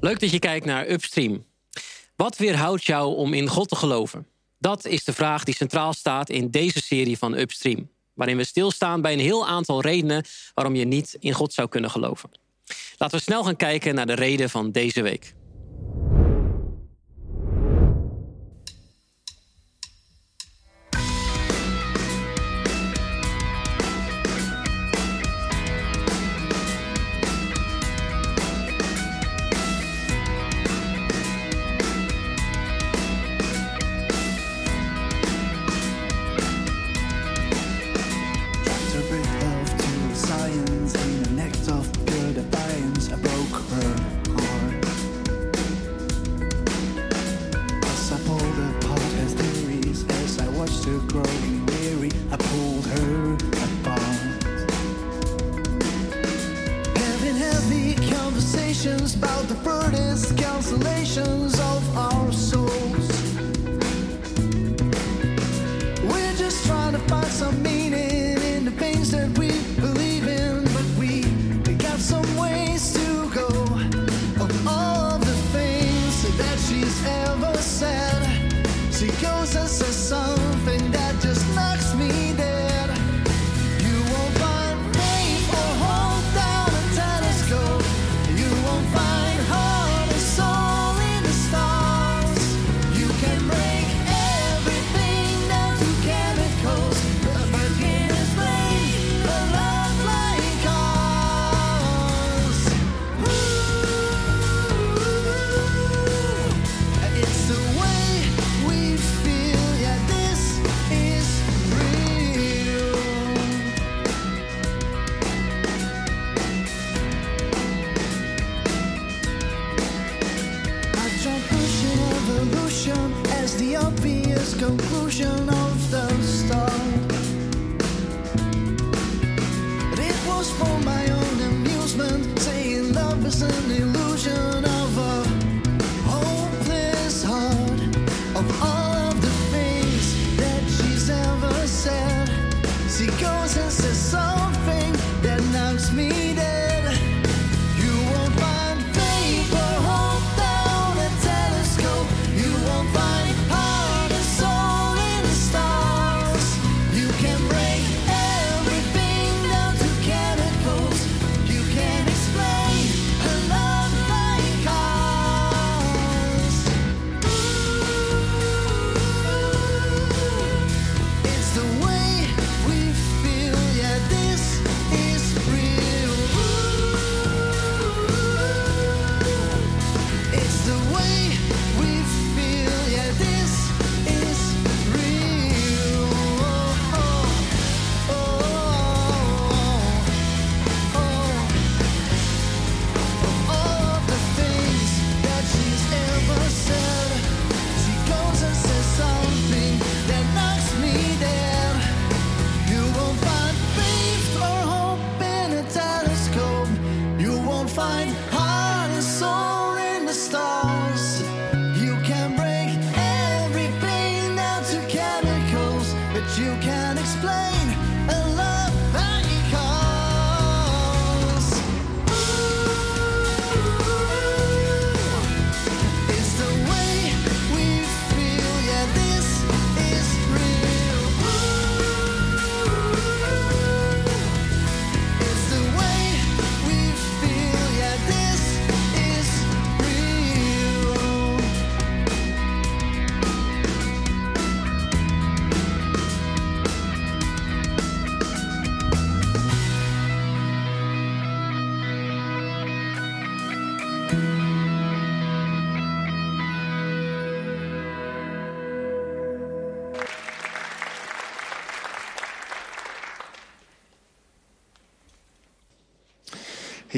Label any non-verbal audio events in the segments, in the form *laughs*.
Leuk dat je kijkt naar Upstream. Wat weerhoudt jou om in God te geloven? Dat is de vraag die centraal staat in deze serie van Upstream. Waarin we stilstaan bij een heel aantal redenen waarom je niet in God zou kunnen geloven. Laten we snel gaan kijken naar de reden van deze week.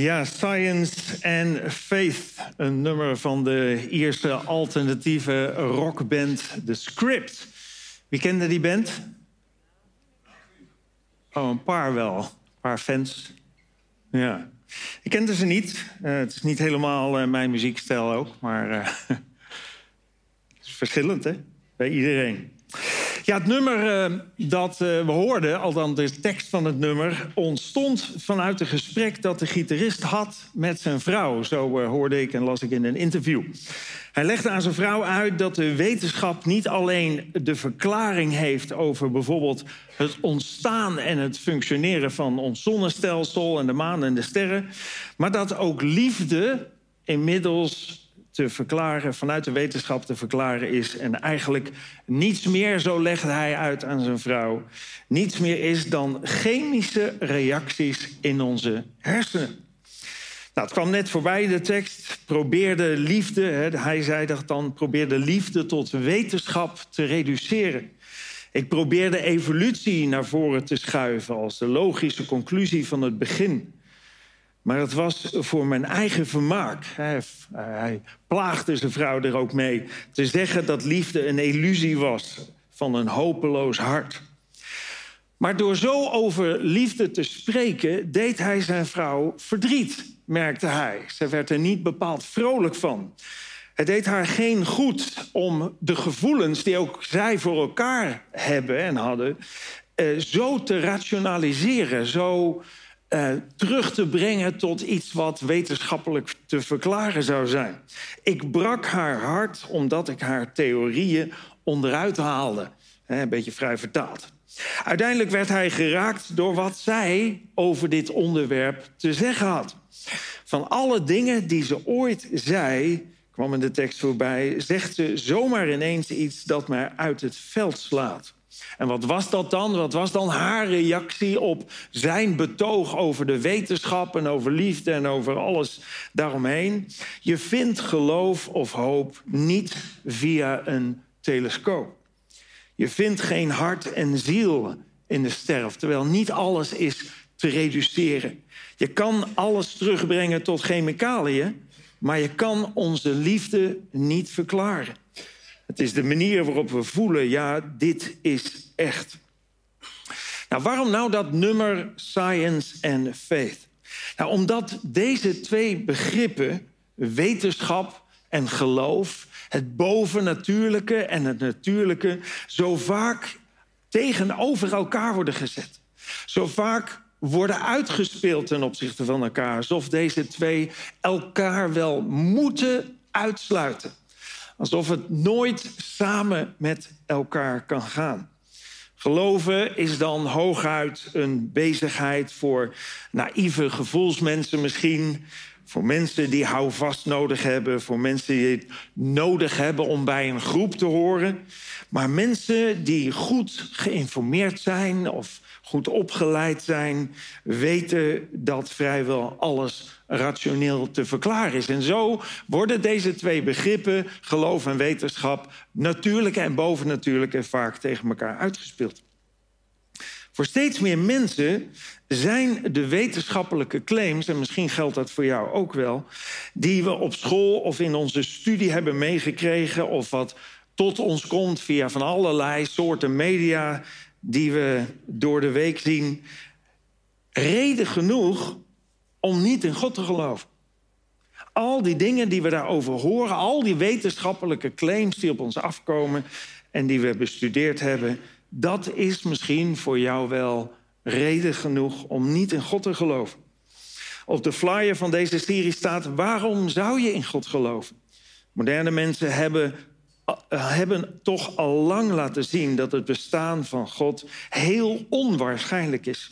Ja, Science and Faith. Een nummer van de Ierse alternatieve rockband The Script. Wie kende die band? Oh, een paar wel. Een paar fans. Ja. Ik kende ze niet. Uh, het is niet helemaal uh, mijn muziekstijl ook. Maar uh, *laughs* het is verschillend, hè? Bij iedereen. Ja, het nummer uh, dat uh, we hoorden, althans de tekst van het nummer, ontstond vanuit een gesprek dat de gitarist had met zijn vrouw. Zo uh, hoorde ik en las ik in een interview. Hij legde aan zijn vrouw uit dat de wetenschap niet alleen de verklaring heeft over bijvoorbeeld het ontstaan en het functioneren van ons zonnestelsel en de maan en de sterren, maar dat ook liefde inmiddels te verklaren, vanuit de wetenschap te verklaren is. En eigenlijk niets meer, zo legde hij uit aan zijn vrouw, niets meer is dan chemische reacties in onze hersenen. Nou, het kwam net voorbij, de tekst. Probeerde liefde, hè, hij zei dat dan, probeerde liefde tot wetenschap te reduceren. Ik probeerde evolutie naar voren te schuiven als de logische conclusie van het begin. Maar het was voor mijn eigen vermaak. Hij, plaagde zijn vrouw er ook mee. Te zeggen dat liefde een illusie was van een hopeloos hart. Maar door zo over liefde te spreken, deed hij zijn vrouw verdriet, merkte hij. Ze werd er niet bepaald vrolijk van. Het deed haar geen goed om de gevoelens die ook zij voor elkaar hebben en hadden, eh, zo te rationaliseren, zo uh, terug te brengen tot iets wat wetenschappelijk te verklaren zou zijn. Ik brak haar hart omdat ik haar theorieën onderuit haalde. een beetje vrij vertaald. Uiteindelijk werd hij geraakt door wat zij over dit onderwerp te zeggen had. Van alle dingen die ze ooit zei, kwam in de tekst voorbij, zegt ze zomaar ineens iets dat mij uit het veld slaat. En wat was dat dan? Wat was dan haar reactie op zijn betoog over de wetenschap en over liefde en over alles daaromheen? Je vindt geloof of hoop niet via een telescoop. Je vindt geen hart en ziel in de sterf, terwijl niet alles is te reduceren. Je kan alles terugbrengen tot chemicaliën, maar je kan onze liefde niet verklaren. Het is de manier waarop we voelen, ja, dit is echt. Nou, waarom nou dat nummer science en faith? Nou, omdat deze twee begrippen, wetenschap en geloof, het bovennatuurlijke en het natuurlijke, zo vaak tegenover elkaar worden gezet. Zo vaak worden uitgespeeld ten opzichte van elkaar, alsof deze twee elkaar wel moeten uitsluiten. Alsof het nooit samen met elkaar kan gaan. Geloven is dan hooguit een bezigheid voor naïeve gevoelsmensen misschien. Voor mensen die houvast nodig hebben. Voor mensen die het nodig hebben om bij een groep te horen. Maar mensen die goed geïnformeerd zijn of goed opgeleid zijn, weten dat vrijwel alles rationeel te verklaren is. En zo worden deze twee begrippen, geloof en wetenschap, natuurlijke en bovennatuurlijke, vaak tegen elkaar uitgespeeld. Voor steeds meer mensen zijn de wetenschappelijke claims, en misschien geldt dat voor jou ook wel, die we op school of in onze studie hebben meegekregen, of wat tot ons komt via van allerlei soorten media die we door de week zien, reden genoeg om niet in God te geloven. Al die dingen die we daarover horen, al die wetenschappelijke claims die op ons afkomen en die we bestudeerd hebben, dat is misschien voor jou wel reden genoeg om niet in God te geloven. Op de flyer van deze serie staat: waarom zou je in God geloven? Moderne mensen hebben hebben toch al lang laten zien dat het bestaan van God heel onwaarschijnlijk is.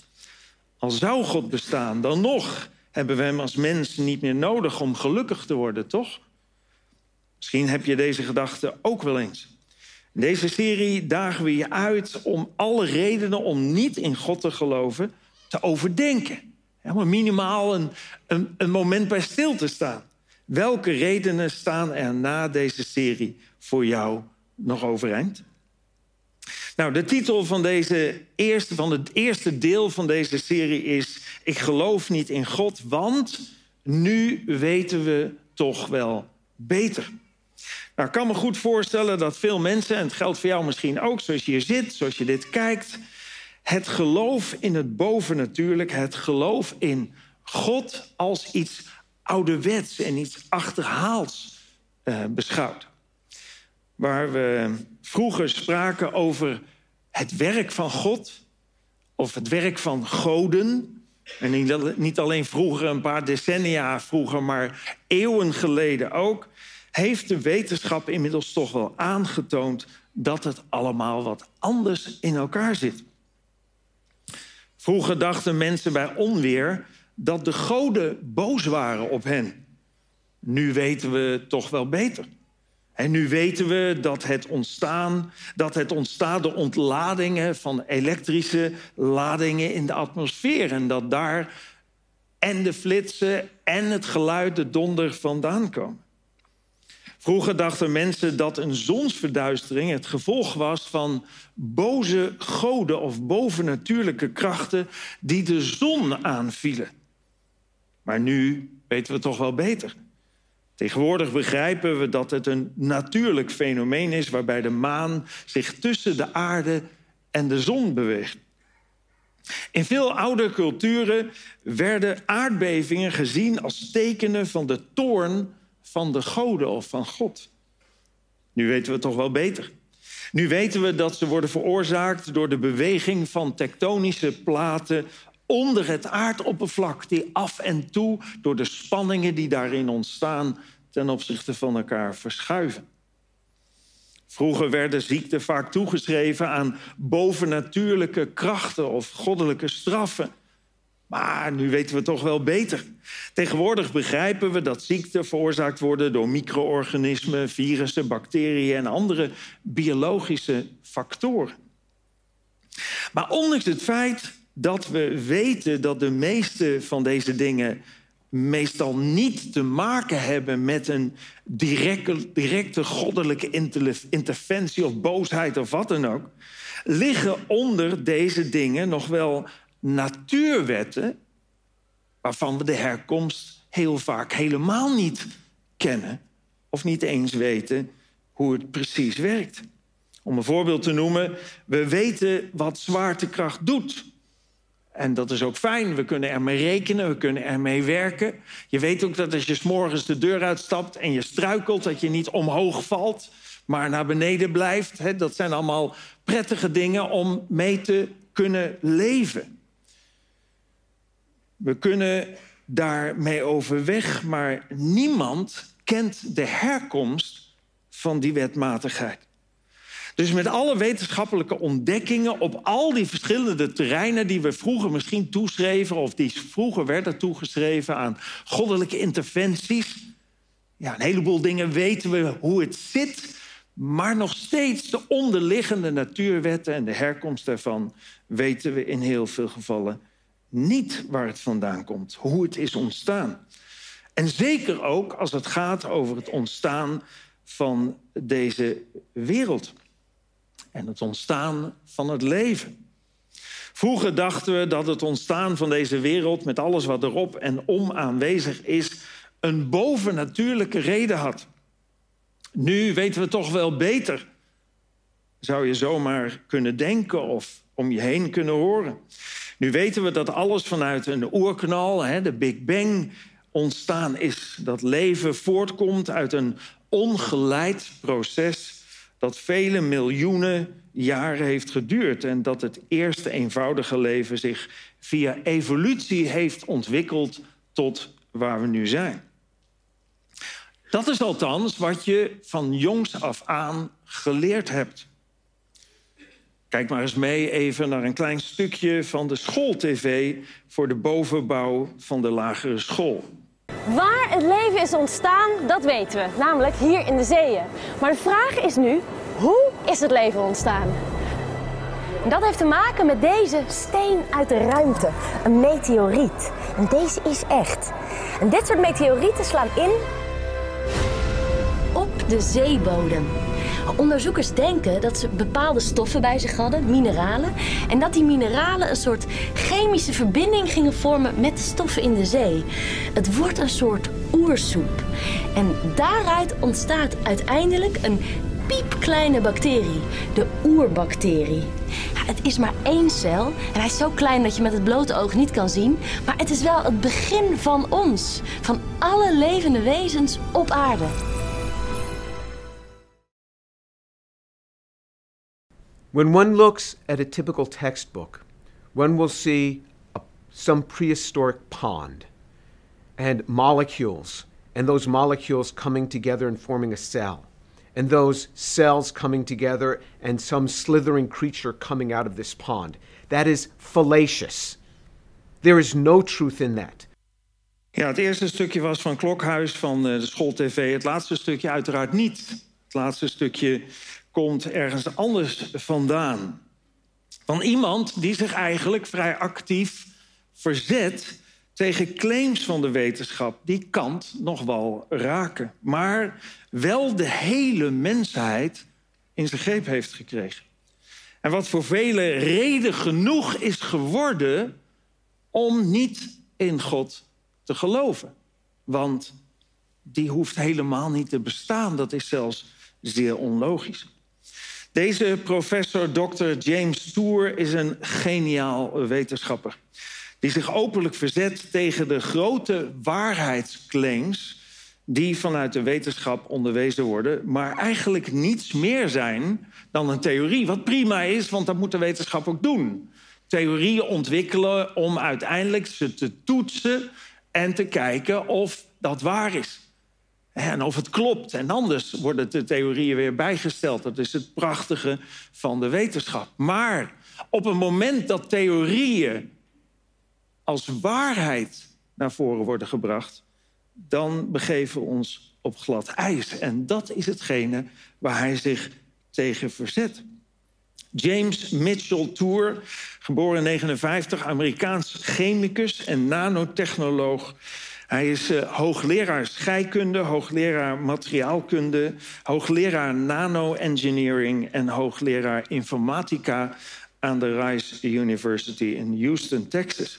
Al zou God bestaan, dan nog hebben we hem als mens niet meer nodig om gelukkig te worden, toch? Misschien heb je deze gedachte ook wel eens. In deze serie dagen we je uit om alle redenen om niet in God te geloven te overdenken. Ja, minimaal een, een, een moment bij stil te staan. Welke redenen staan er na deze serie voor jou nog overeind? Nou, de titel van, deze eerste, van het eerste deel van deze serie is... Ik geloof niet in God, want nu weten we toch wel beter. Nou, ik kan me goed voorstellen dat veel mensen, en het geldt voor jou misschien ook... zoals je hier zit, zoals je dit kijkt... het geloof in het bovennatuurlijk, het geloof in God als iets ouderwets en iets achterhaalds uh, beschouwt. Waar we vroeger spraken over het werk van God of het werk van goden. En niet alleen vroeger, een paar decennia vroeger, maar eeuwen geleden ook. Heeft de wetenschap inmiddels toch wel aangetoond dat het allemaal wat anders in elkaar zit. Vroeger dachten mensen bij onweer dat de goden boos waren op hen. Nu weten we toch wel beter. En nu weten we dat het ontstaan, dat het ontstaat door ontladingen van elektrische ladingen in de atmosfeer. En dat daar en de flitsen en het geluid, de donder vandaan komen. Vroeger dachten mensen dat een zonsverduistering het gevolg was van boze goden of bovennatuurlijke krachten die de zon aanvielen. Maar nu weten we toch wel beter. Tegenwoordig begrijpen we dat het een natuurlijk fenomeen is waarbij de maan zich tussen de aarde en de zon beweegt. In veel oude culturen werden aardbevingen gezien als tekenen van de toorn van de goden of van God. Nu weten we toch wel beter. Nu weten we dat ze worden veroorzaakt door de beweging van tektonische platen onder het aardoppervlak, die af en toe door de spanningen die daarin ontstaan ten opzichte van elkaar verschuiven. Vroeger werden ziekten vaak toegeschreven aan bovennatuurlijke krachten of goddelijke straffen. Maar nu weten we toch wel beter. Tegenwoordig begrijpen we dat ziekten veroorzaakt worden door micro-organismen, virussen, bacteriën en andere biologische factoren. Maar ondanks het feit dat we weten dat de meeste van deze dingen meestal niet te maken hebben met een directe, directe goddelijke interventie of boosheid of wat dan ook, liggen onder deze dingen nog wel natuurwetten waarvan we de herkomst heel vaak helemaal niet kennen of niet eens weten hoe het precies werkt. Om een voorbeeld te noemen, we weten wat zwaartekracht doet. En dat is ook fijn. We kunnen ermee rekenen, we kunnen ermee werken. Je weet ook dat als je s'morgens de deur uitstapt en je struikelt, dat je niet omhoog valt, maar naar beneden blijft. Dat zijn allemaal prettige dingen om mee te kunnen leven. We kunnen daarmee overweg, maar niemand kent de herkomst van die wetmatigheid. Dus met alle wetenschappelijke ontdekkingen op al die verschillende terreinen die we vroeger misschien toeschreven of die vroeger werden toegeschreven aan goddelijke interventies. Ja, een heleboel dingen weten we hoe het zit, maar nog steeds de onderliggende natuurwetten en de herkomst daarvan weten we in heel veel gevallen niet waar het vandaan komt, hoe het is ontstaan. En zeker ook als het gaat over het ontstaan van deze wereld en het ontstaan van het leven. Vroeger dachten we dat het ontstaan van deze wereld, met alles wat erop en om aanwezig is, een bovennatuurlijke reden had. Nu weten we toch wel beter. Zou je zomaar kunnen denken of om je heen kunnen horen. Nu weten we dat alles vanuit een oerknal, de Big Bang, ontstaan is. Dat leven voortkomt uit een ongeleid proces dat vele miljoenen jaren heeft geduurd en dat het eerste eenvoudige leven zich via evolutie heeft ontwikkeld tot waar we nu zijn. Dat is althans wat je van jongs af aan geleerd hebt. Kijk maar eens mee even naar een klein stukje van de schooltv voor de bovenbouw van de lagere school. Waar het leven is ontstaan, dat weten we, namelijk hier in de zeeën. Maar de vraag is nu, hoe is het leven ontstaan? dat heeft te maken met deze steen uit de ruimte, een meteoriet. En deze is echt. En dit soort meteorieten slaan in op de zeebodem. Onderzoekers denken dat ze bepaalde stoffen bij zich hadden, mineralen. En dat die mineralen een soort chemische verbinding gingen vormen met de stoffen in de zee. Het wordt een soort oersoep. En daaruit ontstaat uiteindelijk een piepkleine bacterie, de oerbacterie. Het is maar één cel en hij is zo klein dat je met het blote oog niet kan zien. Maar het is wel het begin van ons, van alle levende wezens op aarde. When one looks at a typical textbook, one will see a, some prehistoric pond and molecules, and those molecules coming together and forming a cell, and those cells coming together and some slithering creature coming out of this pond. That is fallacious. There is no truth in that. Ja, het eerste stukje was van Klokhuis van eh, de schooltv. Het laatste stukje uiteraard niet. Het laatste stukje komt ergens anders vandaan. Van iemand die zich eigenlijk vrij actief verzet tegen claims van de wetenschap. Die kant nog wel raken. Maar wel de hele mensheid in zijn greep heeft gekregen. En wat voor velen reden genoeg is geworden om niet in God te geloven. Want die hoeft helemaal niet te bestaan. Dat is zelfs zeer onlogisch. Deze professor Dr. James Tour is een geniaal wetenschapper. Die zich openlijk verzet tegen de grote waarheidsclaims die vanuit de wetenschap onderwezen worden, maar eigenlijk niets meer zijn dan een theorie. Wat prima is, want dat moet de wetenschap ook doen. Theorieën ontwikkelen om uiteindelijk ze te toetsen en te kijken of dat waar is. En of het klopt. En anders worden de theorieën weer bijgesteld. Dat is het prachtige van de wetenschap. Maar op het moment dat theorieën als waarheid naar voren worden gebracht, dan begeven we ons op glad ijs. En dat is hetgene waar hij zich tegen verzet. James Mitchell Tour, geboren in 1959, Amerikaans chemicus en nanotechnoloog. Hij is uh, hoogleraar scheikunde, hoogleraar materiaalkunde, hoogleraar nano-engineering en hoogleraar informatica aan de Rice University in Houston, Texas.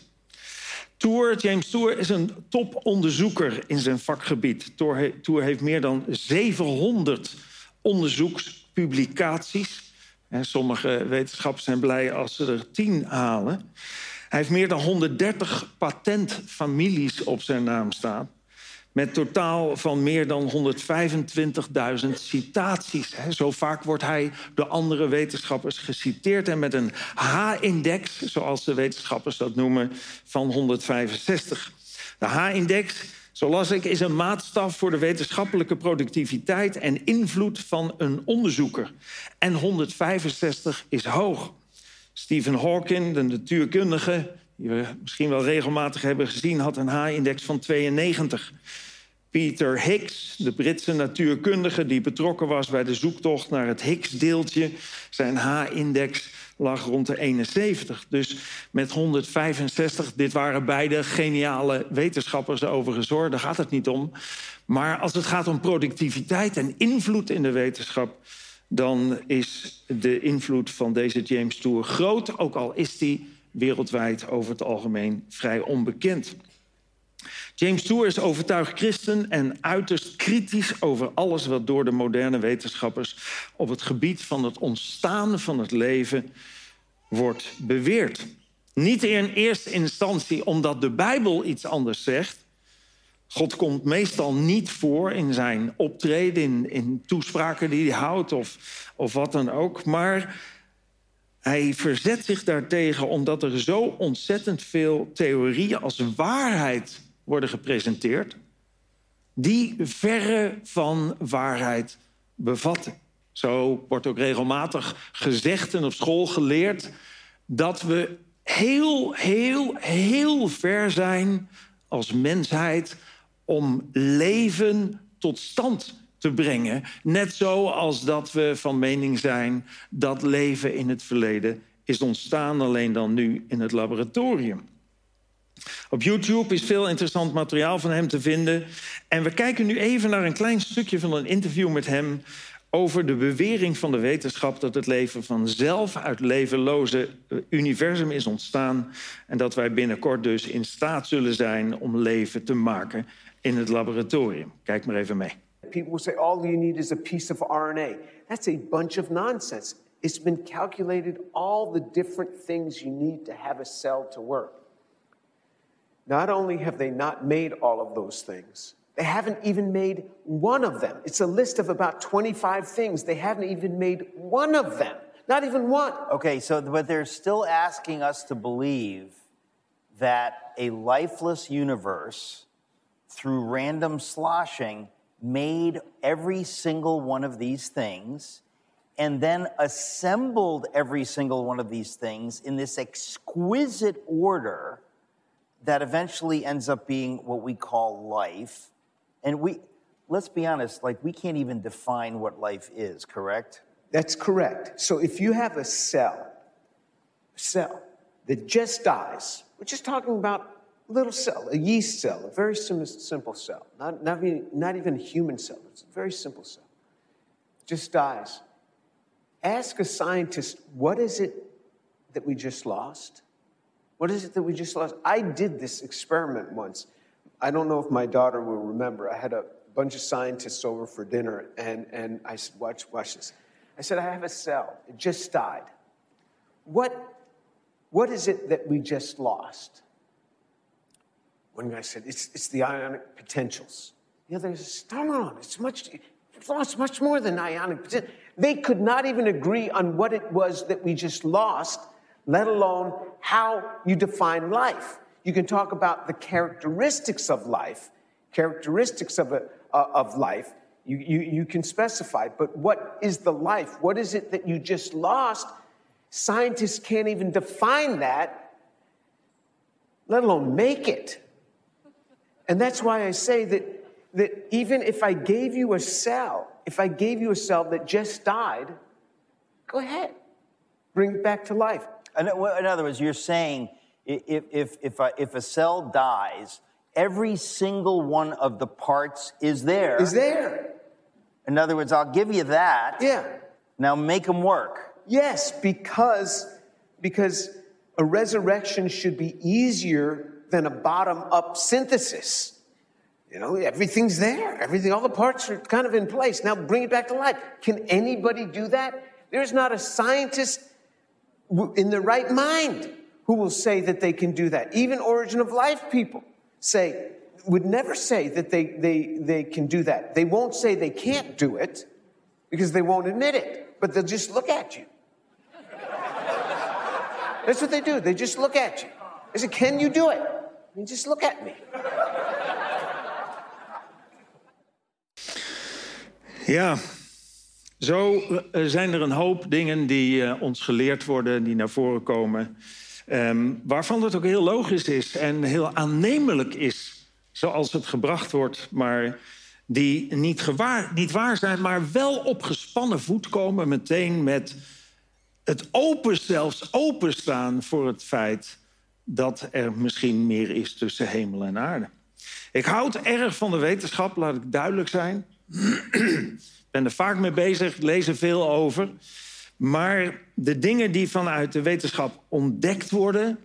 Tour, James Tour is een toponderzoeker in zijn vakgebied. Tour heeft meer dan 700 onderzoekspublicaties. Sommige wetenschappers zijn blij als ze er 10 halen. Hij heeft meer dan 130 patentfamilies op zijn naam staan. Met totaal van meer dan 125.000 citaties. Zo vaak wordt hij door andere wetenschappers geciteerd. En met een H-index, zoals de wetenschappers dat noemen, van 165. De H-index, zo las ik, is een maatstaf voor de wetenschappelijke productiviteit en invloed van een onderzoeker. En 165 is hoog. Stephen Hawking, de natuurkundige, die we misschien wel regelmatig hebben gezien, had een H-index van 92. Peter Higgs, de Britse natuurkundige die betrokken was bij de zoektocht naar het Higgs-deeltje, zijn H-index lag rond de 71. Dus met 165, dit waren beide geniale wetenschappers overigens hoor, daar gaat het niet om. Maar als het gaat om productiviteit en invloed in de wetenschap, dan is de invloed van deze James Tour groot, ook al is die wereldwijd over het algemeen vrij onbekend. James Tour is overtuigd christen en uiterst kritisch over alles wat door de moderne wetenschappers op het gebied van het ontstaan van het leven wordt beweerd. Niet in eerste instantie omdat de Bijbel iets anders zegt, God komt meestal niet voor in zijn optreden, in, in toespraken die hij houdt of, of wat dan ook. Maar hij verzet zich daartegen omdat er zo ontzettend veel theorieën als waarheid worden gepresenteerd, die verre van waarheid bevatten. Zo wordt ook regelmatig gezegd en op school geleerd dat we heel, heel, heel ver zijn als mensheid om leven tot stand te brengen. Net zoals dat we van mening zijn dat leven in het verleden is ontstaan, alleen dan nu in het laboratorium. Op YouTube is veel interessant materiaal van hem te vinden. En we kijken nu even naar een klein stukje van een interview met hem over de bewering van de wetenschap dat het leven vanzelf uit levenloze eh, universum is ontstaan en dat wij binnenkort dus in staat zullen zijn om leven te maken in het laboratorium. Kijk maar even mee. People will say all you need is a piece of RNA. That's a bunch of nonsense. It's been calculated all the different things you need to have a cell to work. Not only have they not made all of those things, they haven't even made one of them. It's a list of about 25 things. They haven't even made one of them. Not even one. Okay, so but they're still asking us to believe that a lifeless universe, through random sloshing, made every single one of these things and then assembled every single one of these things in this exquisite order that eventually ends up being what we call life. And we, let's be honest, like we can't even define what life is, correct? That's correct. So if you have a cell, cell that just dies, we're just talking about little cell, a yeast cell, a very simple, simple cell, not, not, even, not even a human cell, it's a very simple cell, just dies. Ask a scientist, what is it that we just lost? What is it that we just lost? I did this experiment once. I don't know if my daughter will remember. I had a bunch of scientists over for dinner, and, and I said, watch, watch this. I said, I have a cell. It just died. What, what is it that we just lost? One guy said, it's, it's the ionic potentials. The other said, no, on, it's much, lost much more than ionic potential. They could not even agree on what it was that we just lost, let alone how you define life. You can talk about the characteristics of life, characteristics of, a, uh, of life, you, you, you can specify, but what is the life? What is it that you just lost? Scientists can't even define that, let alone make it. And that's why I say that, that even if I gave you a cell, if I gave you a cell that just died, go ahead, bring it back to life. In other words, you're saying if, if, if, a, if a cell dies, every single one of the parts is there. Is there. In other words, I'll give you that. Yeah. Now make them work. Yes, because because a resurrection should be easier than a bottom up synthesis. You know, everything's there. Everything, all the parts are kind of in place. Now bring it back to life. Can anybody do that? There's not a scientist in the right mind who will say that they can do that. Even origin of life people say would never say that they, they, they can do that. They won't say they can't do it because they won't admit it, but they'll just look at you. That's what they do. They just look at you. They say, Can you do it? Just look at me. Ja, zo eh, zijn er een hoop dingen die uh, ons geleerd worden, die naar voren komen. Um, waarvan het ook heel logisch is en heel aannemelijk is zoals het gebracht wordt, maar die niet, gewaar, niet waar zijn, maar wel op gespannen voet komen meteen met het open, zelfs openstaan voor het feit dat er misschien meer is tussen hemel en aarde. Ik houd erg van de wetenschap, laat ik duidelijk zijn. Ik ben er vaak mee bezig, lees er veel over. Maar de dingen die vanuit de wetenschap ontdekt worden,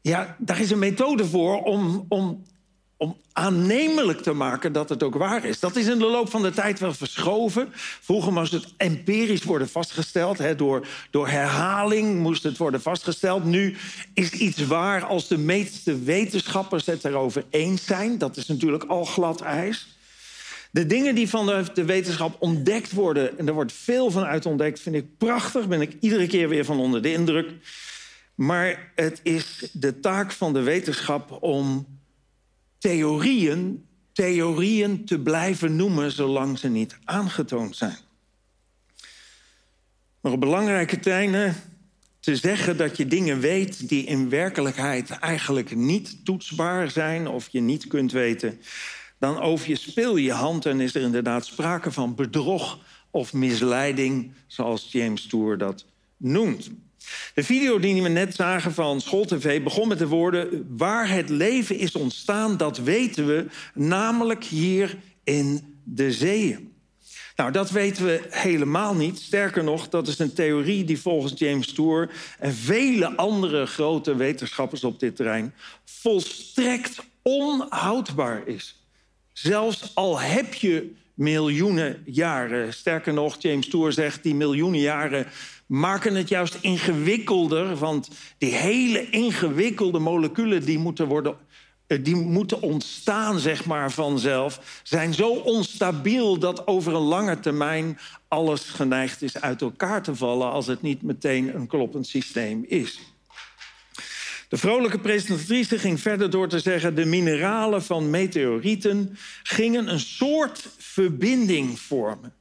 ja, daar is een methode voor om, om aannemelijk te maken dat het ook waar is. Dat is in de loop van de tijd wel verschoven. Vroeger moest het empirisch worden vastgesteld. Hè, door, door herhaling moest het worden vastgesteld. Nu is iets waar als de meeste wetenschappers het erover eens zijn. Dat is natuurlijk al glad ijs. De dingen die van de, wetenschap ontdekt worden, en er wordt veel van uit ontdekt, vind ik prachtig. Ben ik iedere keer weer van onder de indruk. Maar het is de taak van de wetenschap om theorieën, theorieën te blijven noemen zolang ze niet aangetoond zijn. Maar op belangrijke tijden te zeggen dat je dingen weet die in werkelijkheid eigenlijk niet toetsbaar zijn of je niet kunt weten, dan over je speel je hand en is er inderdaad sprake van bedrog of misleiding, zoals James Tour dat noemt. De video die we net zagen van SchoolTV begon met de woorden... waar het leven is ontstaan, dat weten we, namelijk hier in de zeeën. Nou, dat weten we helemaal niet. Sterker nog, dat is een theorie die volgens James Tour... en vele andere grote wetenschappers op dit terrein... volstrekt onhoudbaar is. Zelfs al heb je miljoenen jaren. Sterker nog, James Tour zegt... die miljoenen jaren maken het juist ingewikkelder. Want die hele ingewikkelde moleculen die moeten worden eh, die moeten ontstaan, zeg maar, vanzelf, zijn zo onstabiel dat over een lange termijn alles geneigd is uit elkaar te vallen als het niet meteen een kloppend systeem is. De vrolijke presentatrice ging verder door te zeggen: de mineralen van meteorieten gingen een soort verbinding vormen.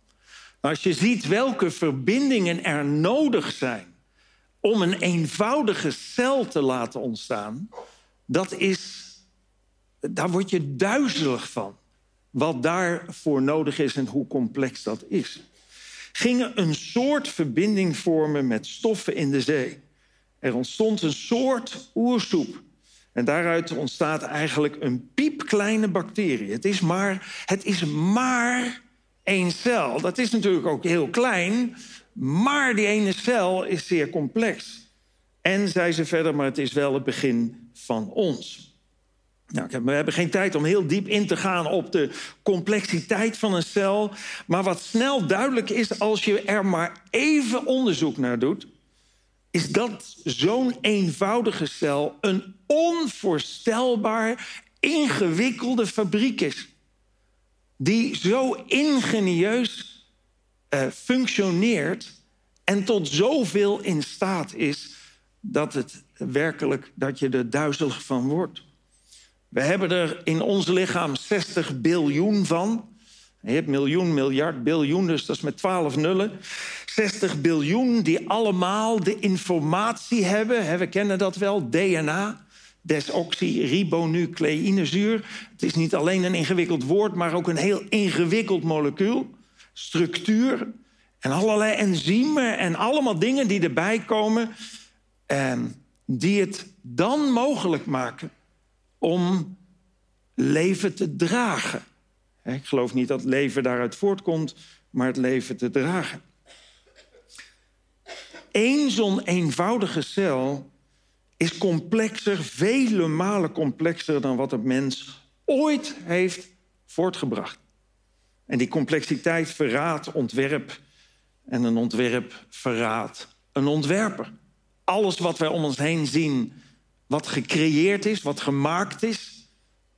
Als je ziet welke verbindingen er nodig zijn om een eenvoudige cel te laten ontstaan, dat is, daar word je duizelig van. Wat daarvoor nodig is en hoe complex dat is. Gingen een soort verbinding vormen met stoffen in de zee. Er ontstond een soort oersoep. En daaruit ontstaat eigenlijk een piepkleine bacterie. Het is maar, het is maar één cel. Dat is natuurlijk ook heel klein, maar die ene cel is zeer complex. En, zei ze verder, maar het is wel het begin van ons. Nou, we hebben geen tijd om heel diep in te gaan op de complexiteit van een cel. Maar wat snel duidelijk is als je er maar even onderzoek naar doet, is dat zo'n eenvoudige cel een onvoorstelbaar ingewikkelde fabriek is. Die zo ingenieus uh, functioneert en tot zoveel in staat is dat het werkelijk dat je er duizelig van wordt. We hebben er in ons lichaam 60 biljoen van. Je hebt miljoen, miljard, biljoen, dus dat is met 12 nullen. 60 biljoen die allemaal de informatie hebben. We kennen dat wel, DNA, desoxyribonucleïnezuur. Het is niet alleen een ingewikkeld woord, maar ook een heel ingewikkeld molecuul. Structuur en allerlei enzymen en allemaal dingen die erbij komen... Eh, die het dan mogelijk maken om leven te dragen. Ik geloof niet dat leven daaruit voortkomt, maar het leven te dragen. Eén zo'n eenvoudige cel is complexer, vele malen complexer dan wat het mens ooit heeft voortgebracht. En die complexiteit verraadt ontwerp en een ontwerp verraadt een ontwerper. Alles wat wij om ons heen zien, wat gecreëerd is, wat gemaakt is,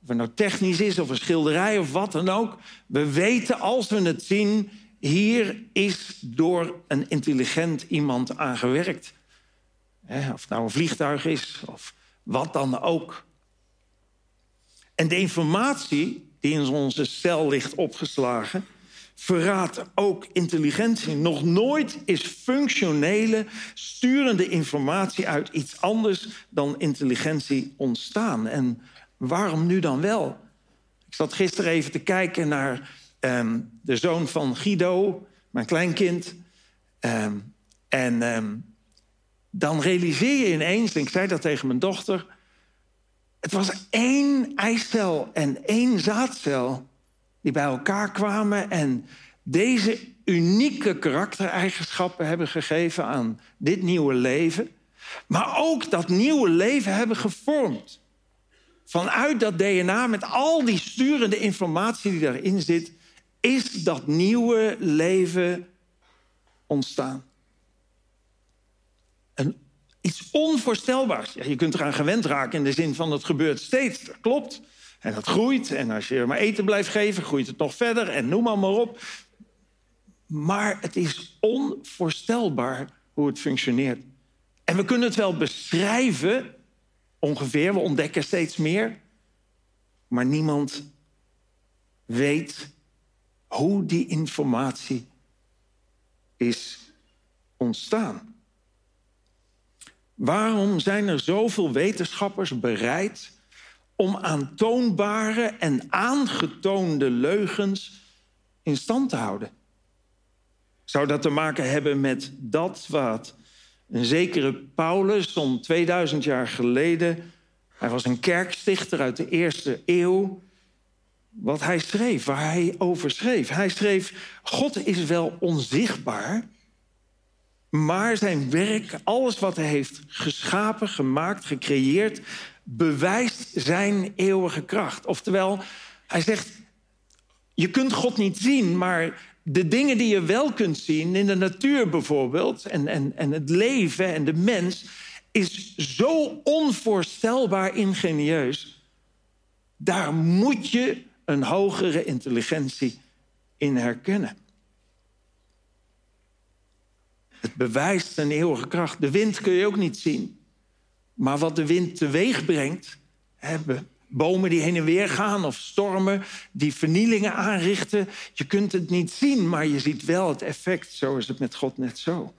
of het nou technisch is of een schilderij of wat dan ook, we weten als we het zien, hier is door een intelligent iemand aan gewerkt. Of het nou een vliegtuig is of wat dan ook. En de informatie die in onze cel ligt opgeslagen, verraadt ook intelligentie. Nog nooit is functionele, sturende informatie uit iets anders dan intelligentie ontstaan. En waarom nu dan wel? Ik zat gisteren even te kijken naar Ehm, de zoon van Guido, mijn kleinkind. Ehm, en ehm, dan realiseer je ineens, en ik zei dat tegen mijn dochter... het was één eicel en één zaadcel die bij elkaar kwamen... en deze unieke karaktereigenschappen hebben gegeven aan dit nieuwe leven... maar ook dat nieuwe leven hebben gevormd. Vanuit dat DNA, met al die sturende informatie die daarin zit is dat nieuwe leven ontstaan. Iets onvoorstelbaars. Ja, je kunt eraan gewend raken in de zin van het gebeurt steeds. Dat klopt. En dat groeit. En als je maar eten blijft geven, groeit het nog verder. En noem maar, maar op. Maar het is onvoorstelbaar hoe het functioneert. En we kunnen het wel beschrijven, ongeveer. We ontdekken steeds meer. Maar niemand weet hoe die informatie is ontstaan. Waarom zijn er zoveel wetenschappers bereid om aantoonbare en aangetoonde leugens in stand te houden? Zou dat te maken hebben met dat wat een zekere Paulus om 2000 jaar geleden, hij was een kerkstichter uit de eerste eeuw, wat hij schreef, waar hij over schreef. Hij schreef: God is wel onzichtbaar, maar zijn werk, alles wat hij heeft geschapen, gemaakt, gecreëerd, bewijst zijn eeuwige kracht. Oftewel, hij zegt: Je kunt God niet zien, maar de dingen die je wel kunt zien, in de natuur bijvoorbeeld, en, en, en het leven en de mens, is zo onvoorstelbaar ingenieus Daar moet je een hogere intelligentie in herkennen. Het bewijst een eeuwige kracht. De wind kun je ook niet zien. Maar wat de wind teweeg brengt, hebben bomen die heen en weer gaan of stormen die vernielingen aanrichten. Je kunt het niet zien, maar je ziet wel het effect. Zo is het met God net zo.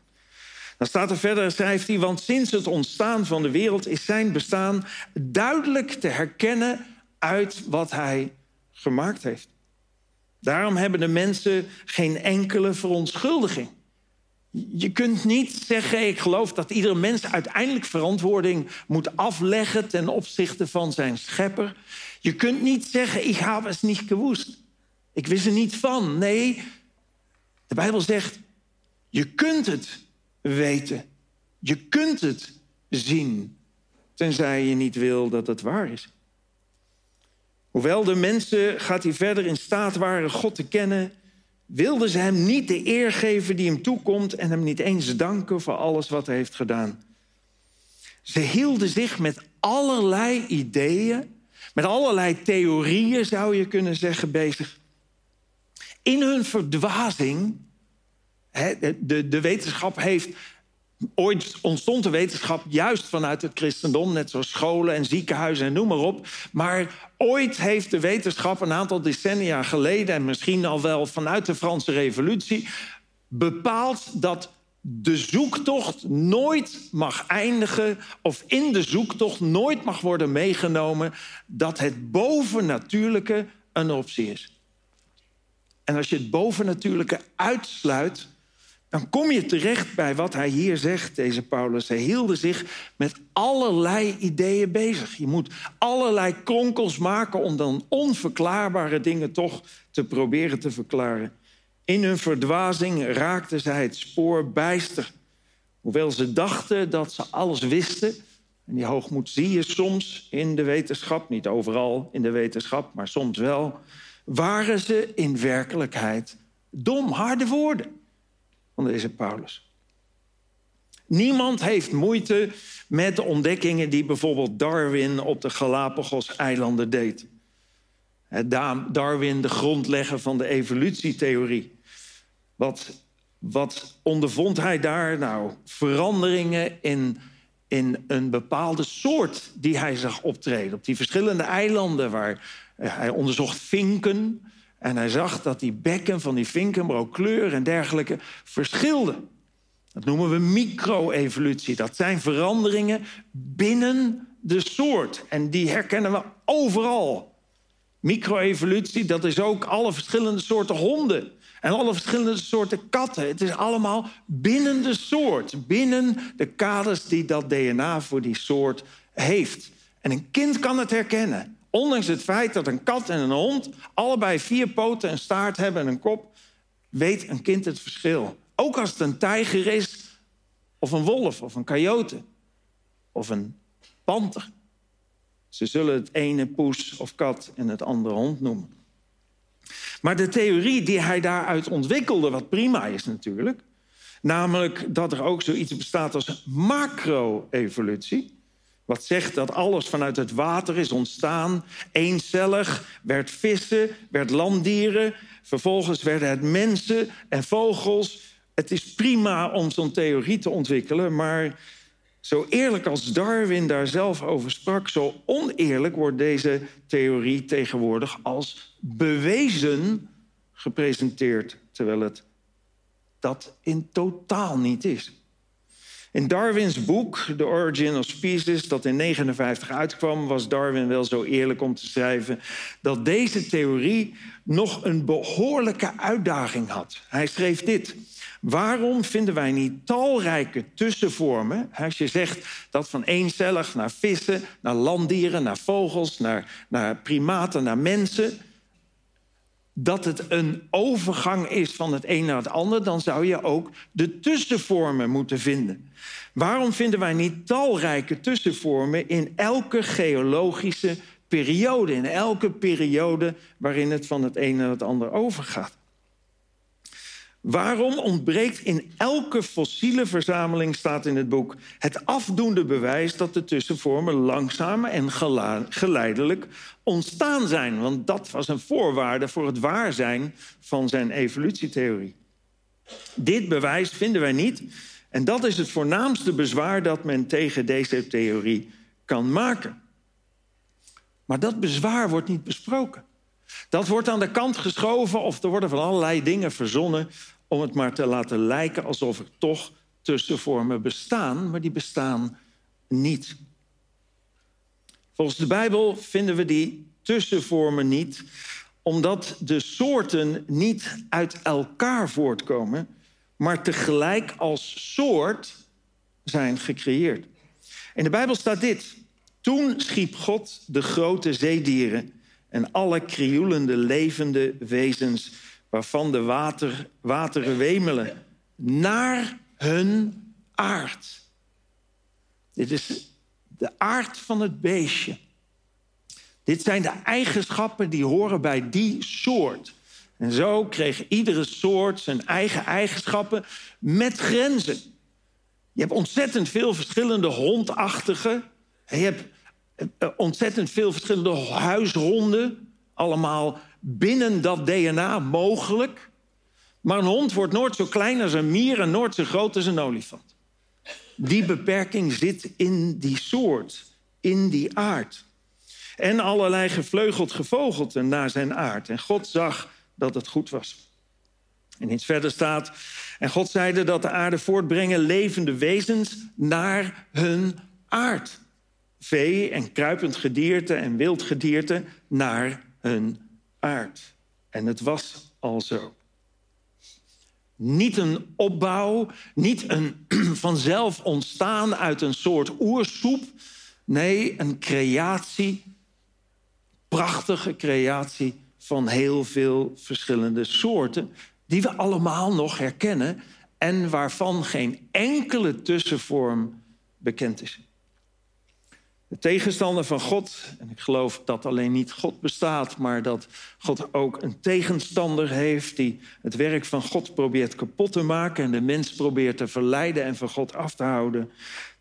Dan staat er verder, schrijft hij, want sinds het ontstaan van de wereld is zijn bestaan duidelijk te herkennen uit wat hij gemaakt heeft. Daarom hebben de mensen geen enkele verontschuldiging. Je kunt niet zeggen, ik geloof dat iedere mens uiteindelijk verantwoording moet afleggen ten opzichte van zijn schepper. Je kunt niet zeggen, ik heb het niet gewoest. Ik wist er niet van. Nee, de Bijbel zegt, je kunt het weten. Je kunt het zien, tenzij je niet wil dat het waar is. Hoewel de mensen, gaat hij verder, in staat waren God te kennen, wilden ze hem niet de eer geven die hem toekomt en hem niet eens danken voor alles wat hij heeft gedaan. Ze hielden zich met allerlei ideeën, met allerlei theorieën zou je kunnen zeggen, bezig. In hun verdwazing, de, de wetenschap heeft Ooit ontstond de wetenschap juist vanuit het christendom, net zoals scholen en ziekenhuizen en noem maar op. Maar ooit heeft de wetenschap een aantal decennia geleden, en misschien al wel vanuit de Franse Revolutie, bepaald dat de zoektocht nooit mag eindigen, of in de zoektocht nooit mag worden meegenomen dat het bovennatuurlijke een optie is. En als je het bovennatuurlijke uitsluit, dan kom je terecht bij wat hij hier zegt, deze Paulus. Hij hielden zich met allerlei ideeën bezig. Je moet allerlei kronkels maken om dan onverklaarbare dingen toch te proberen te verklaren. In hun verdwazing raakten zij het spoor bijster. Hoewel ze dachten dat ze alles wisten. En die hoogmoed zie je soms in de wetenschap, niet overal in de wetenschap, maar soms wel. Waren ze in werkelijkheid dom, harde woorden van deze Paulus. Niemand heeft moeite met de ontdekkingen die bijvoorbeeld Darwin op de Galapagos-eilanden deed. Darwin, de grondlegger van de evolutietheorie. Wat, wat ondervond hij daar? Nou, veranderingen in, in een bepaalde soort die hij zag optreden. Op die verschillende eilanden waar hij onderzocht vinken, en hij zag dat die bekken van die vinken, maar ook kleur en dergelijke, verschilden. Dat noemen we micro-evolutie. Dat zijn veranderingen binnen de soort. En die herkennen we overal. Micro-evolutie, dat is ook alle verschillende soorten honden. En alle verschillende soorten katten. Het is allemaal binnen de soort. Binnen de kaders die dat DNA voor die soort heeft. En een kind kan het herkennen. Ondanks het feit dat een kat en een hond allebei vier poten, een staart hebben en een kop, weet een kind het verschil. Ook als het een tijger is, of een wolf, of een coyote, of een panter. Ze zullen het ene poes of kat en het andere hond noemen. Maar de theorie die hij daaruit ontwikkelde, wat prima is natuurlijk, namelijk dat er ook zoiets bestaat als macro-evolutie. Wat zegt dat alles vanuit het water is ontstaan. Eencellig werd vissen, werd landdieren. Vervolgens werden het mensen en vogels. Het is prima om zo'n theorie te ontwikkelen, maar zo eerlijk als Darwin daar zelf over sprak, zo oneerlijk wordt deze theorie tegenwoordig als bewezen gepresenteerd, terwijl het dat in totaal niet is. In Darwins boek, The Origin of Species, dat in 1959 uitkwam, was Darwin wel zo eerlijk om te schrijven dat deze theorie nog een behoorlijke uitdaging had. Hij schreef dit. Waarom vinden wij niet talrijke tussenvormen? Als je zegt dat van eencellig naar vissen, naar landdieren, naar vogels, naar, naar primaten, naar mensen dat het een overgang is van het een naar het ander, dan zou je ook de tussenvormen moeten vinden. Waarom vinden wij niet talrijke tussenvormen in elke geologische periode, in elke periode waarin het van het een naar het ander overgaat? Waarom ontbreekt in elke fossiele verzameling, staat in het boek, het afdoende bewijs dat de tussenvormen langzaam en geleidelijk ontstaan zijn? Want dat was een voorwaarde voor het waar zijn van zijn evolutietheorie. Dit bewijs vinden wij niet. En dat is het voornaamste bezwaar dat men tegen deze theorie kan maken. Maar dat bezwaar wordt niet besproken. Dat wordt aan de kant geschoven of er worden van allerlei dingen verzonnen om het maar te laten lijken alsof er toch tussenvormen bestaan, maar die bestaan niet. Volgens de Bijbel vinden we die tussenvormen niet, omdat de soorten niet uit elkaar voortkomen, maar tegelijk als soort zijn gecreëerd. In de Bijbel staat dit. Toen schiep God de grote zeedieren en alle krioelende levende wezens waarvan de water, wateren wemelen, naar hun aard. Dit is de aard van het beestje. Dit zijn de eigenschappen die horen bij die soort. En zo kreeg iedere soort zijn eigen eigenschappen met grenzen. Je hebt ontzettend veel verschillende hondachtige. Je hebt eh, ontzettend veel verschillende huishonden. Allemaal binnen dat DNA mogelijk. Maar een hond wordt nooit zo klein als een mier en nooit zo groot als een olifant. Die beperking zit in die soort, in die aard. En allerlei gevleugeld gevogelten naar zijn aard. En God zag dat het goed was. En iets verder staat... En God zeide dat de aarde voortbrengen levende wezens naar hun aard. Vee en kruipend gedierte en wild gedierte naar hun aard. En het was al zo. Niet een opbouw, niet een *clears throat* vanzelf ontstaan uit een soort oersoep. Nee, een creatie, prachtige creatie van heel veel verschillende soorten, die we allemaal nog herkennen en waarvan geen enkele tussenvorm bekend is. De tegenstander van God, en ik geloof dat alleen niet God bestaat, maar dat God ook een tegenstander heeft die het werk van God probeert kapot te maken en de mens probeert te verleiden en van God af te houden.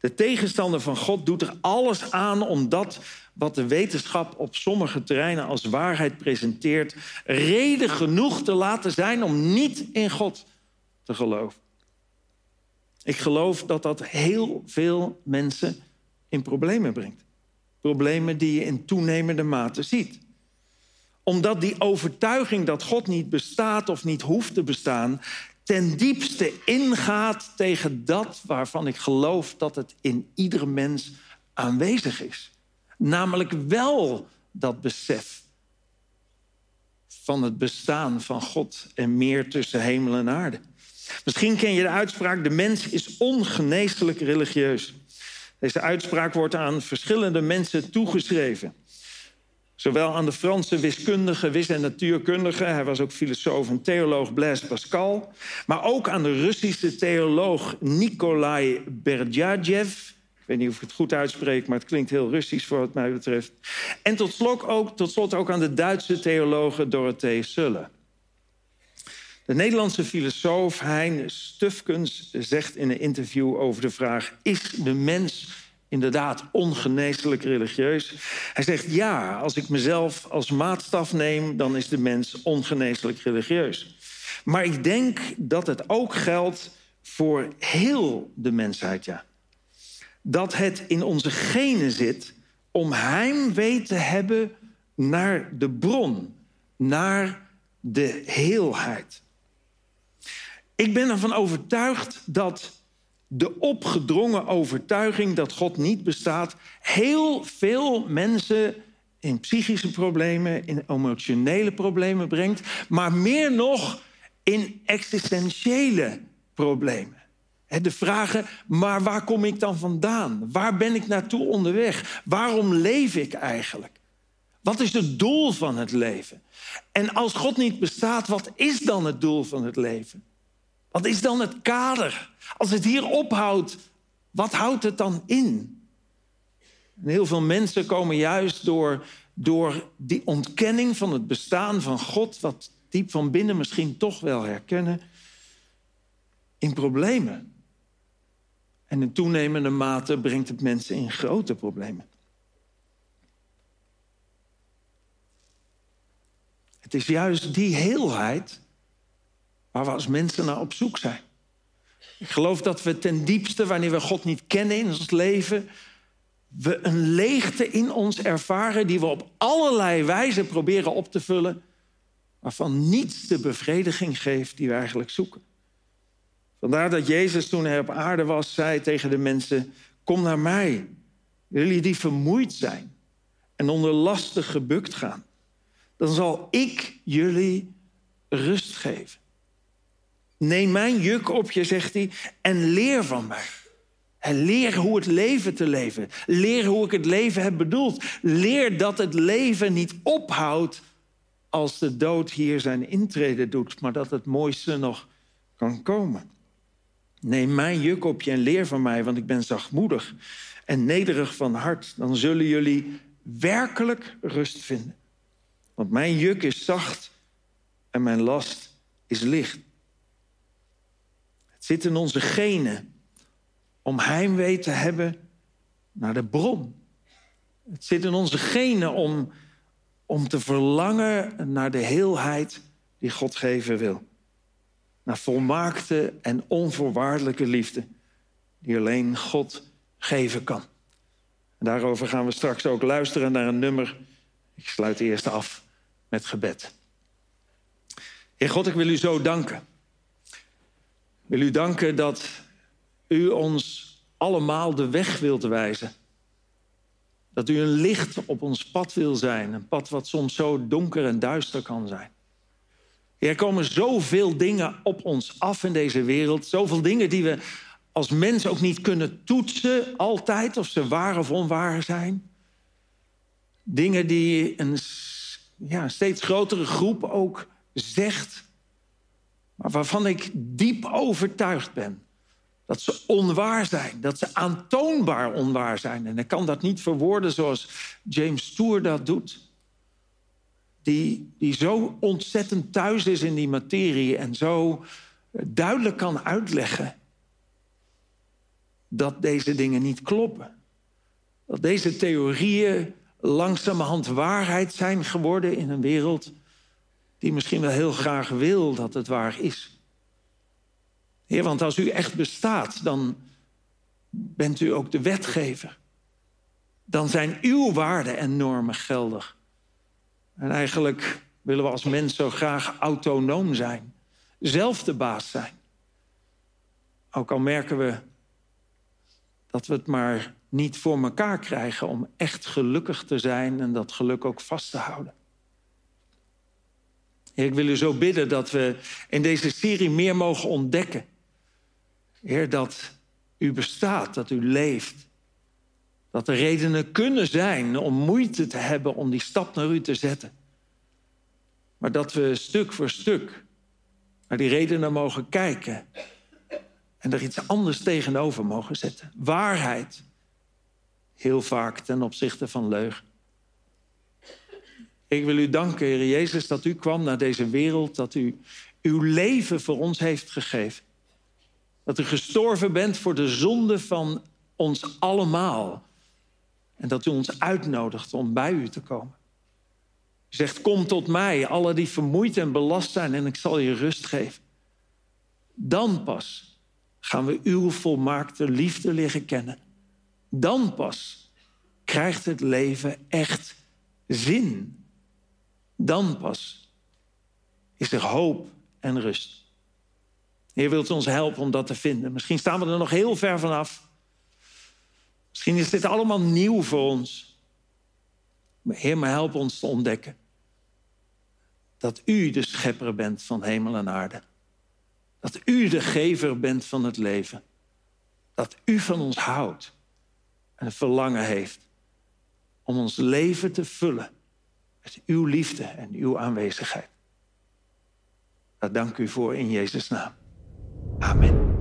De tegenstander van God doet er alles aan om dat wat de wetenschap op sommige terreinen als waarheid presenteert, reden genoeg te laten zijn om niet in God te geloven. Ik geloof dat dat heel veel mensen in problemen brengt. Problemen die je in toenemende mate ziet. Omdat die overtuiging dat God niet bestaat of niet hoeft te bestaan, ten diepste ingaat tegen dat waarvan ik geloof dat het in iedere mens aanwezig is. Namelijk wel dat besef van het bestaan van God en meer tussen hemel en aarde. Misschien ken je de uitspraak: de mens is ongeneeslijk religieus. Deze uitspraak wordt aan verschillende mensen toegeschreven. Zowel aan de Franse wiskundige, wis- en natuurkundige, hij was ook filosoof en theoloog Blaise Pascal, maar ook aan de Russische theoloog Nikolai Berdyajev. Ik weet niet of ik het goed uitspreek, maar het klinkt heel Russisch voor wat mij betreft. En tot slot ook, tot slot ook aan de Duitse theologe Dorothee Sulle. De Nederlandse filosoof Hein Stufkens zegt in een interview over de vraag: Is de mens inderdaad ongeneeslijk religieus? Hij zegt: Ja, als ik mezelf als maatstaf neem, dan is de mens ongeneeslijk religieus. Maar ik denk dat het ook geldt voor heel de mensheid, ja. Dat het in onze genen zit om heimwee te hebben naar de bron, naar de heelheid. Ik ben ervan overtuigd dat de opgedrongen overtuiging dat God niet bestaat, heel veel mensen in psychische problemen, in emotionele problemen brengt, maar meer nog in existentiële problemen. De vragen, maar waar kom ik dan vandaan? Waar ben ik naartoe onderweg? Waarom leef ik eigenlijk? Wat is het doel van het leven? En als God niet bestaat, wat is dan het doel van het leven? Wat is dan het kader? Als het hier ophoudt, wat houdt het dan in? En heel veel mensen komen juist door, door die ontkenning van het bestaan van God, wat diep van binnen misschien toch wel herkennen, in problemen. En in toenemende mate brengt het mensen in grote problemen. Het is juist die heelheid waar we als mensen naar op zoek zijn. Ik geloof dat we ten diepste, wanneer we God niet kennen in ons leven, we een leegte in ons ervaren die we op allerlei wijzen proberen op te vullen, waarvan niets de bevrediging geeft die we eigenlijk zoeken. Vandaar dat Jezus toen hij op aarde was, zei tegen de mensen: Kom naar mij, jullie die vermoeid zijn en onder lasten gebukt gaan. Dan zal ik jullie rust geven. Neem mijn juk op je, zegt hij, en leer van mij. Leer hoe het leven te leven. Leer hoe ik het leven heb bedoeld. Leer dat het leven niet ophoudt als de dood hier zijn intrede doet, maar dat het mooiste nog kan komen. Neem mijn juk op je en leer van mij, want ik ben zachtmoedig en nederig van hart. Dan zullen jullie werkelijk rust vinden. Want mijn juk is zacht en mijn last is licht. Zit in onze genen om heimwee te hebben naar de bron. Het zit in onze genen om, om te verlangen naar de heelheid die God geven wil. Naar volmaakte en onvoorwaardelijke liefde die alleen God geven kan. En daarover gaan we straks ook luisteren naar een nummer. Ik sluit eerst af met gebed. Heer God, ik wil u zo danken wil u danken dat u ons allemaal de weg wilt wijzen. Dat u een licht op ons pad wil zijn. Een pad wat soms zo donker en duister kan zijn. Er komen zoveel dingen op ons af in deze wereld. Zoveel dingen die we als mens ook niet kunnen toetsen altijd. Of ze waar of onwaar zijn. Dingen die een ja, steeds grotere groep ook zegt waarvan ik diep overtuigd ben dat ze onwaar zijn, dat ze aantoonbaar onwaar zijn. En ik kan dat niet verwoorden zoals James Tour dat doet. Die, die zo ontzettend thuis is in die materie en zo duidelijk kan uitleggen dat deze dingen niet kloppen. Dat deze theorieën langzamerhand waarheid zijn geworden in een wereld die misschien wel heel graag wil dat het waar is. Heer, want als u echt bestaat, dan bent u ook de wetgever. Dan zijn uw waarden en normen geldig. En eigenlijk willen we als mens zo graag autonoom zijn, zelf de baas zijn. Ook al merken we dat we het maar niet voor elkaar krijgen om echt gelukkig te zijn en dat geluk ook vast te houden. Ik wil u zo bidden dat we in deze serie meer mogen ontdekken. Heer, dat u bestaat, dat u leeft. Dat er redenen kunnen zijn om moeite te hebben om die stap naar u te zetten. Maar dat we stuk voor stuk naar die redenen mogen kijken. En er iets anders tegenover mogen zetten. Waarheid. Heel vaak ten opzichte van leugen. Ik wil u danken, Heer Jezus, dat u kwam naar deze wereld, dat u uw leven voor ons heeft gegeven. Dat u gestorven bent voor de zonde van ons allemaal. En dat u ons uitnodigt om bij u te komen. U zegt, kom tot mij, alle die vermoeid en belast zijn, en ik zal je rust geven. Dan pas gaan we uw volmaakte liefde liggen kennen. Dan pas krijgt het leven echt zin dan pas is er hoop en rust. Heer wilt ons helpen om dat te vinden. Misschien staan we er nog heel ver vanaf. Misschien is dit allemaal nieuw voor ons. Maar Heer, maar help ons te ontdekken dat U de schepper bent van hemel en aarde. Dat U de gever bent van het leven. Dat U van ons houdt en een verlangen heeft om ons leven te vullen met uw liefde en uw aanwezigheid. Daar dank u voor in Jezus' naam. Amen.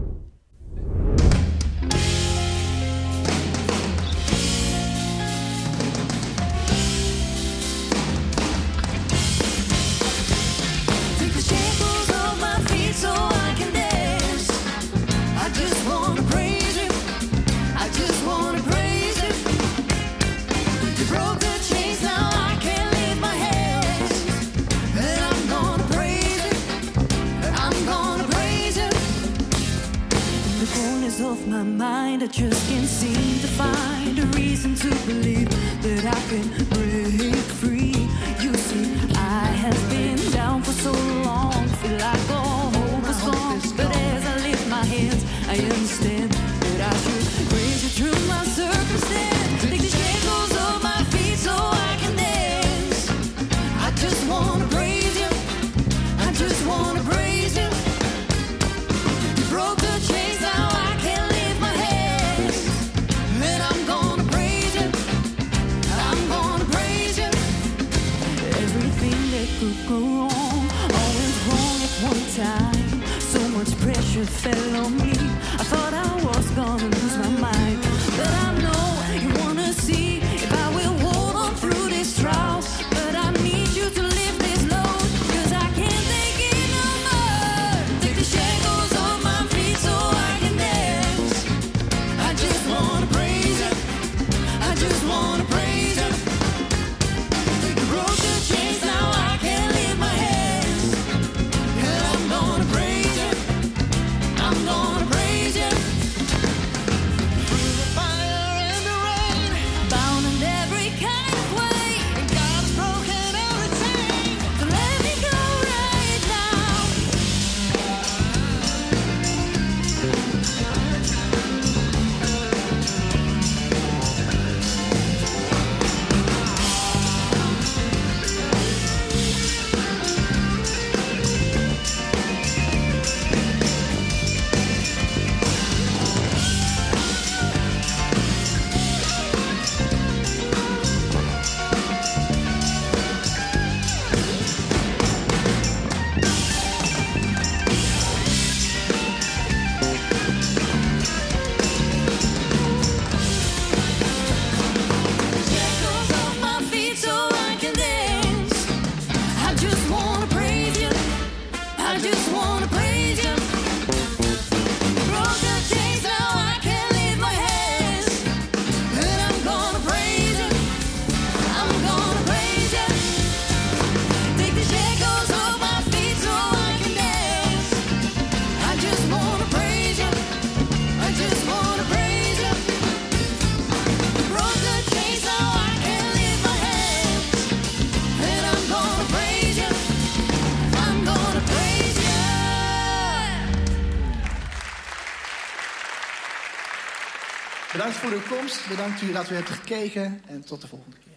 Bedankt voor uw komst. Bedankt u dat u hebt gekeken. En tot de volgende keer.